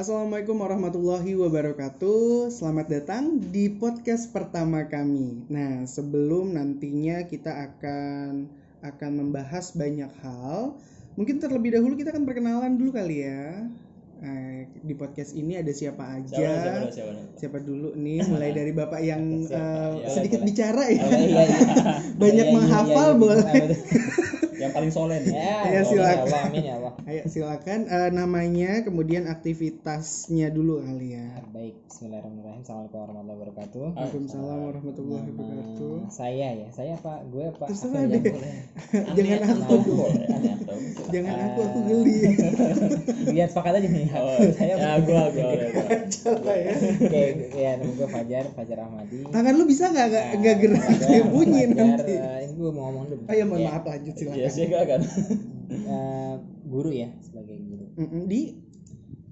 Assalamualaikum warahmatullahi wabarakatuh. Selamat datang di podcast pertama kami. Nah, sebelum nantinya kita akan akan membahas banyak hal, mungkin terlebih dahulu kita akan perkenalan dulu kali ya. Nah, di podcast ini ada siapa aja? Siapa, siapa, dulu, siapa, dulu? Siapa dulu nih? Mulai dari bapak yang Siapa? Ya, sedikit boleh. bicara ya. Oh, iya, iya. Banyak Iya, iya, menghafal iya, iya. boleh. Yang paling solen. Ya, Ya, ya silakan. Allah, amin ya Allah. Ayo silakan eh, namanya, kemudian aktivitasnya dulu kali ya. Baik, Bismillahirrahmanirrahim. Assalamualaikum warahmatullahi wabarakatuh. Waalaikumsalam warahmatullahi wabarakatuh. Saya ya, saya Pak, gue Pak. Terserah Apa deh. ya, boleh. Jangan aku. boleh, aneh atau Jangan aku, aku geli. Biar sepakat aja nih. Oh, saya ya gua gua Coba ya. Oke, ya nama gue Fajar, Fajar Ahmadi. Tangan lu bisa nggak nggak nggak gerak kayak bunyi Fajar, nanti. eh, ini gue mau ngomong dulu. Oh ya mohon Ya, maaf lanjut Iya silakan. sih gak kan. eh, guru ya, sebagai guru Di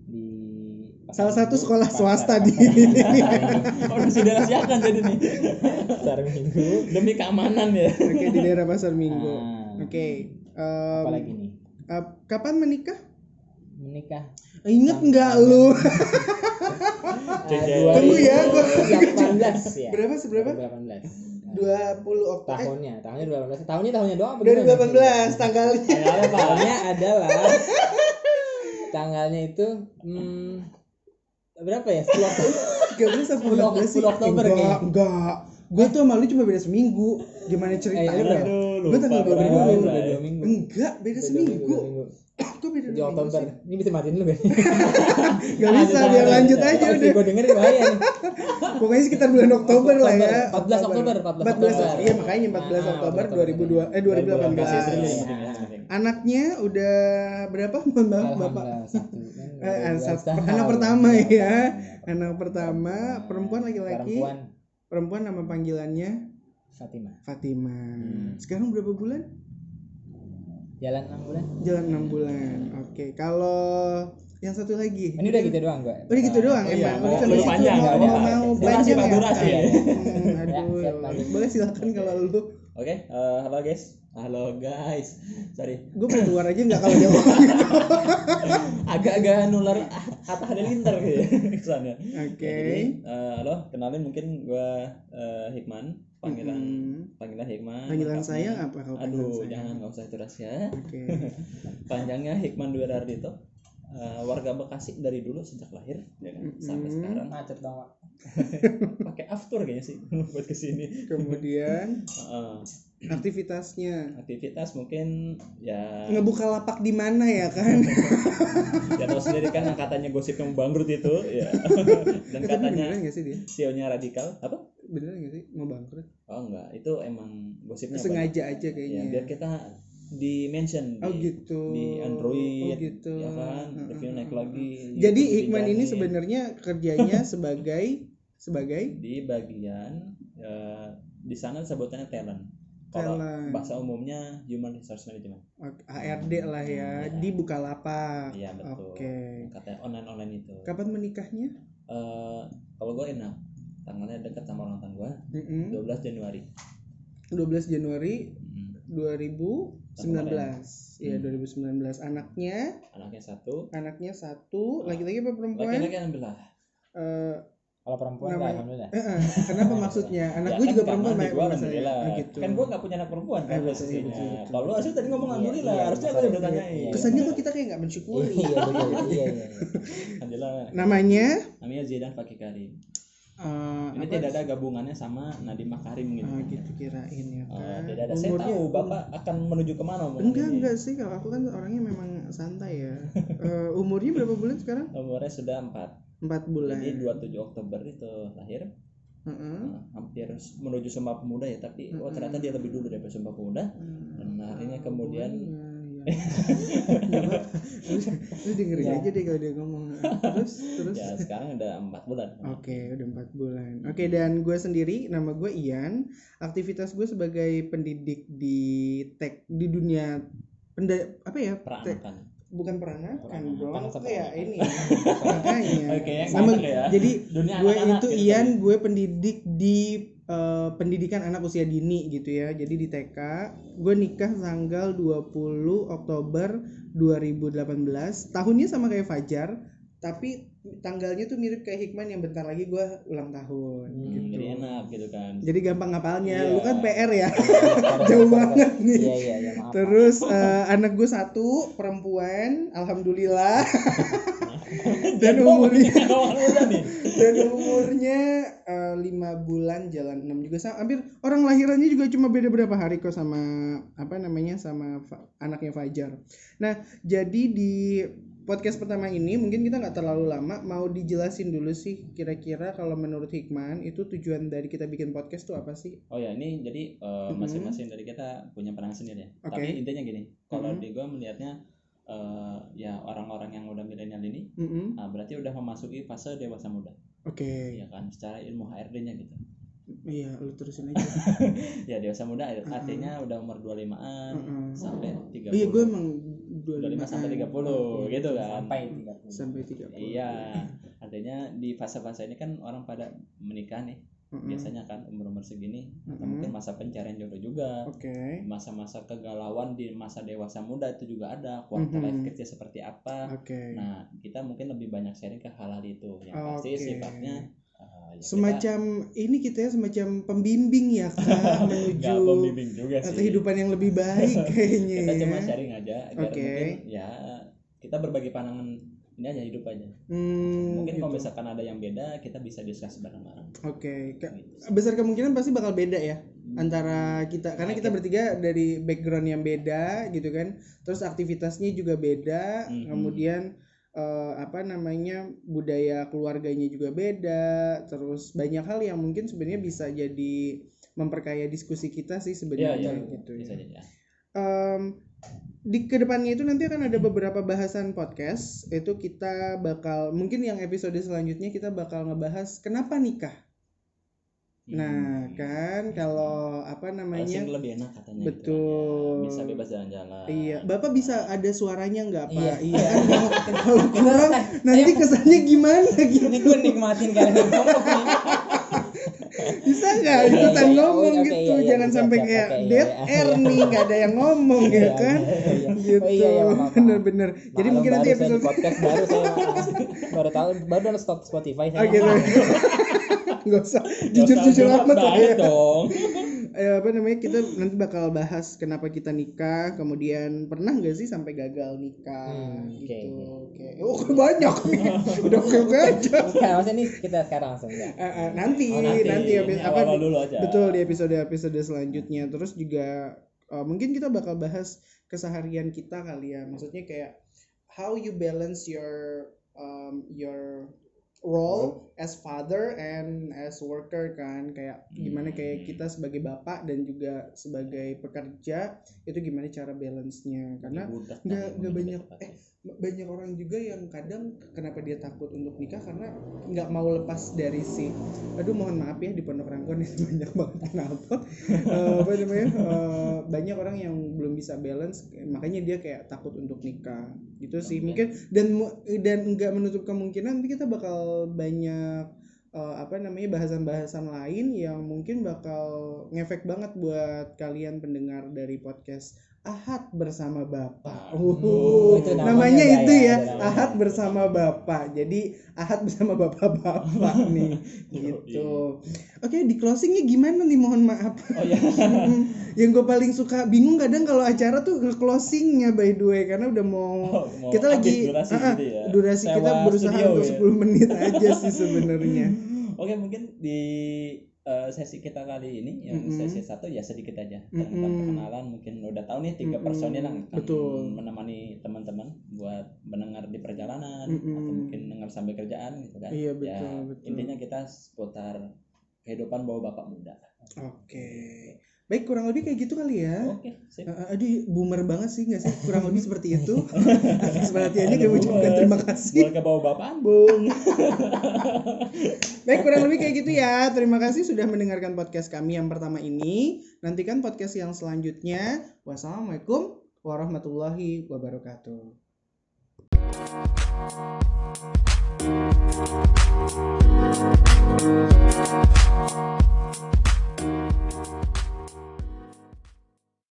di salah satu sekolah Pasar- swasta di Oh, masih dirahasiakan jadi nih. Pasar Minggu. Demi keamanan ya. Oke di daerah Pasar Minggu. Ah, Oke. em, Apalagi nih? kapan menikah? Menikah. Ingat nggak lu? Tunggu ya, gua- 2018 ya. Berapa seberapa? 2018. 20 Oktober. Eh, tahunnya, tahunnya 2018. Tahunnya tahunnya doang apa 2018 tanggalnya. Tanggalnya. Tahunnya adalah tanggalnya itu hmm, berapa ya? 10 Oktober. 13 apa 10 14 sih? 10 Oktober enggak, kayaknya. enggak. Gue tuh sama lu cuma beda seminggu. Gimana ceritanya? Eh, udah. Aduh, Gue tanggal lupa, 22. Bray. Udah dua minggu. Enggak, beda seminggu. Kok 7 dua minggu Oktober. Ini bisa matiin dulu kan? Gak bisa, biar lanjut aja udah. Gue denger bahaya nih. Pokoknya sekitar bulan Oktober lah ya. 14 Oktober, 14 14 Oktober. Iya, makanya 14 Ah, Oktober 14 2002 eh 2018. Masih sering, Iya. sering. Anaknya udah berapa? Mohon maaf, Bapak. Eh, anak pertama ya. Iya, Anak pertama, perempuan laki-laki. Perempuan Perempuan nama panggilannya Fatimah. Fatima. Hmm. Sekarang berapa bulan? Jalan 6 bulan. Jalan 6 bulan. Oke, kalau yang satu lagi. Ini udah gitu doang gue. Udah gitu doang Oh iya, emang. mau- Udah sampai lebih situ panjang, mau, mau, mau Durasi, panjang Pak, ya. durasi. Hmm, Ya, aduh. lanjut. boleh silakan kalau lu. Oke, eh, halo guys. Halo guys. Sorry. Gue mau keluar aja nggak kalau dia ngomong gitu. Agak-agak nular Hatta Halilintar gitu ya kesannya. Oke. Ya, jadi, eh, halo, kenalin mungkin gua eh, Hikman, panggilan Mm-mm. panggilan Hikman. Panggilan saya apa kalau panggilan Aduh, saya? jangan nggak usah itu rahasia. Oke. Panjangnya Hikman Dwi Ardito. Eh, warga Bekasi dari dulu sejak lahir ya kan? sampai Mm-mm. sekarang Macet dong. Pak. pakai aftur kayaknya sih buat ke sini Kemudian Heeh. aktivitasnya aktivitas mungkin ya ngebuka lapak di mana ya kan? ya tahu sendiri kan yang katanya gosip yang bangkrut itu ya dan katanya sih dia? sionya radikal apa Beneran nggak sih mau bangkrut? oh enggak itu emang gosipnya banyak. Sengaja aja ya kayaknya. biar kita di mention Oh di, gitu. di Android Oh gitu. ya kan naik lagi. Jadi YouTube Hikman ini sebenarnya kerjanya sebagai sebagai di bagian eh, di sana sebutannya talent kalau bahasa umumnya human resource management HRD lah ya Iya. di Bukalapak. iya betul Oke. katanya online online itu Kapan menikahnya? Eh, kalau gue enak tanggalnya dekat sama ulang tahun gue Mm-mm. 12 Januari 12 Januari Mm. 2019. Iya, Hmm. 2019. Anaknya, anaknya satu anaknya satu, laki-laki apa perempuan? laki-laki alhamdulillah Eh, Kalau perempuan Namanya- lah alhamdulillah. eh, eh, kenapa maksudnya? Anak Ya gue kan juga perempuan, masalahnya. alhamdulillah. Oh, gitu. kan gue gak punya anak perempuan kan Eh, posisinya kalau lu harusnya tadi ngomong Iya, alhamdulillah iya, harusnya gue udah itu. tanyain Iya. Kesannya tuh kita kayak nggak bersyukuri. Iya, betul. Iya, iya, iya. alhamdulillah Namanya namanya Zidan Fakih Karim eh, ini tidak ada gabungannya sama Nadiem Makarim gitu Ah, gitu kirain ya Oh, kan. tidak ada saya tahu bapak akan menuju ke mana omongan Enggak, ini. enggak sih. Kalau aku kan orangnya memang santai ya. Eh, umurnya berapa bulan sekarang? umurnya sudah 4 Empat bulan. jadi 27 Oktober itu lahir Heeh. Nah, hampir menuju Sumpah Pemuda ya tapi oh ternyata dia lebih dulu daripada Sumpah Pemuda dan harinya kemudian Iya, iya. Apa-apa. Lu, lu dengerin Ya. aja deh kalau dia ngomong. Terus, terus. ya sekarang udah empat bulan Oke, udah empat bulan. Oke, dan gue sendiri, nama gue Ian. Aktivitas gue sebagai pendidik di tek di dunia penda, apa ya? Peranakan bukan peranakan dong. peranakan. Kayak ini. Makanya. Oke, yang Nama- sama ya. Jadi dunia gue itu gitu. Ian, gue pendidik di eh, pendidikan anak usia dini gitu ya. Jadi di TK, gue nikah tanggal 20 Oktober 2018. Tahunnya sama kayak Fajar, tapi tanggalnya tuh mirip kayak Hikman yang bentar lagi gua ulang tahun Hmm, gitu. jadi enak gitu kan Jadi gampang ngapalnya. Iya. Lu kan PR ya. Jauh Jauh banget nih. Iya iya iya maaf. Terus eh, anak gue satu perempuan, alhamdulillah. dan umurnya dan umurnya eh, lima bulan jalan enam juga sama hampir orang lahirannya juga cuma beda berapa hari kok sama apa namanya sama Fa- anaknya Fajar. Nah jadi di podcast pertama ini mungkin kita nggak terlalu lama mau dijelasin dulu sih kira-kira kalau menurut Hikman itu tujuan dari kita bikin podcast tuh apa sih? oh ya ini jadi eh, Mhm. masing-masing dari kita punya pandangan sendiri ya Oke. tapi intinya gini kalau Mhm. di gua melihatnya eh, ya orang-orang yang udah milenial ini Mm-mm. nah, berarti udah memasuki fase dewasa muda Oke, ya kan secara ilmu HRD-nya gitu iya lu terusin aja. ya dewasa muda artinya udah umur 25-an Mm-mm. sampai 30 Iya gue emang 25 sampai 30 gitu kan Sampai 30. sampai 30. iya artinya di fase-fase ini kan orang pada menikah nih Mm-mm. biasanya kan umur-umur segini atau Mm-mm. mungkin masa pencarian jodoh juga Oke. masa-masa kegalauan di masa dewasa muda itu juga ada quarter Mhm. life crisis seperti apa Oke. nah kita mungkin lebih banyak sharing ke hal-hal itu yang pasti sifatnya uh, ya kita semacam ini kita ya semacam pembimbing ya kak menuju pembimbing juga sih kehidupan yang lebih baik kayaknya kita ya. cuma sharing aja agar Oke. mungkin ya kita berbagi pandangan ini aja hidup aja Hmm, mungkin gitu. kalau misalkan ada yang beda kita bisa discuss bareng-bareng Oke, Ka- Gitu. besar kemungkinan pasti bakal beda ya antara kita karena Nah, kita bertiga dari background yang beda gitu kan. Terus aktivitasnya juga beda, Mhm. kemudian eh, apa namanya budaya keluarganya juga beda. Terus banyak hal yang mungkin sebenarnya bisa jadi memperkaya diskusi kita sih sebenarnya iya, gitu bisa ya. Em, di ke depannya itu nanti akan ada beberapa bahasan podcast itu kita bakal mungkin yang episode selanjutnya kita bakal ngebahas kenapa nikah Nah, Hmm. kan kalau apa Kalau namanya? single lebih enak katanya gitu Betul. kan, bisa bebas jalan-jalan Iya, Bapak bisa ada suaranya nggak, Pak? Iya. Iya. kan? Kalau kurang nanti kesannya gimana gitu. Ini gue nikmatin kalian ngomong. Bisa nggak Iya, ikutan iya, iya. ngomong Oke, gitu? iya, iya, Jangan siap, sampai kayak iya, dead iya. air nih, nggak ada yang ngomong ya Iya, kan? iya, iya. Gitu. Oh iya, iya. Bener-bener. Jadi Maklum mungkin nanti episode podcast baru saya baru tahu baru download Spotify Oh saya. gitu. Nggak usah. Nggak jujur-jujur usah amat lah ya. dong. Eh, apa namanya kita nanti bakal bahas kenapa kita nikah kemudian pernah nggak sih sampai gagal nikah Hmm, gitu. oke, oke. Oh banyak? Nih udah oke aja maksudnya ini kita sekarang langsung ya. Eh, eh, nanti, Oh, nanti. nanti. apa, Ini apa dulu aja. betul di episode episode selanjutnya. Terus juga eh, mungkin kita bakal bahas keseharian kita kali ya. Maksudnya kayak how you balance your um, your role as father and as worker kan. Kayak gimana kayak kita sebagai bapak dan juga sebagai pekerja itu gimana cara balance-nya. Karena nggak tadi nggak banyak eh banyak orang juga yang kadang kenapa dia takut untuk nikah? Karena nggak mau lepas dari si aduh mohon maaf ya di pondok rangkon itu banyak banget knalpot Eh, apa namanya? Eh, banyak orang yang belum bisa balance makanya dia kayak takut untuk nikah. Gitu sih mungkin dan dan nggak menutup kemungkinan nanti kita bakal banyak eh, apa namanya bahasan-bahasan lain yang mungkin bakal ngefek banget buat kalian pendengar dari podcast Ahad bersama Bapak. Oh, Uh, itu namanya, namanya itu ya, ya, namanya. Ahad bersama Bapak. Jadi Ahad bersama Bapak-bapak nih gitu. Oke, di closingnya gimana nih? Mohon maaf. oh ya yang gue paling suka bingung kadang kalau acara tuh ke closingnya by the way karena udah mau Oh, mau kita lagi durasi ah, gitu ya. durasi Sewa kita berusaha studio untuk ya. 10 menit aja sih sebenarnya. Oke mungkin di eh, sesi kita kali ini yang Mm-mm. sesi satu ya sedikit aja Mm-mm. tentang perkenalan mungkin udah tahu nih tiga personil yang akan Betul. menemani teman-teman buat mendengar di perjalanan Mm-mm. atau mungkin dengar sambil kerjaan gitu kan Iya, ya betul, betul. intinya kita seputar kehidupan bawa bapak muda Oke. Baik, kurang lebih kayak gitu kali ya. oke sip Uh, aduh, boomer banget sih nggak sih? Kurang lebih seperti itu. Atas perhatiannya kami ucapkan terima kasih. buat ke bawa bapak bung Baik, kurang lebih kayak gitu ya. Terima kasih sudah mendengarkan podcast kami yang pertama ini. Nantikan podcast yang selanjutnya. Wassalamualaikum warahmatullahi wabarakatuh.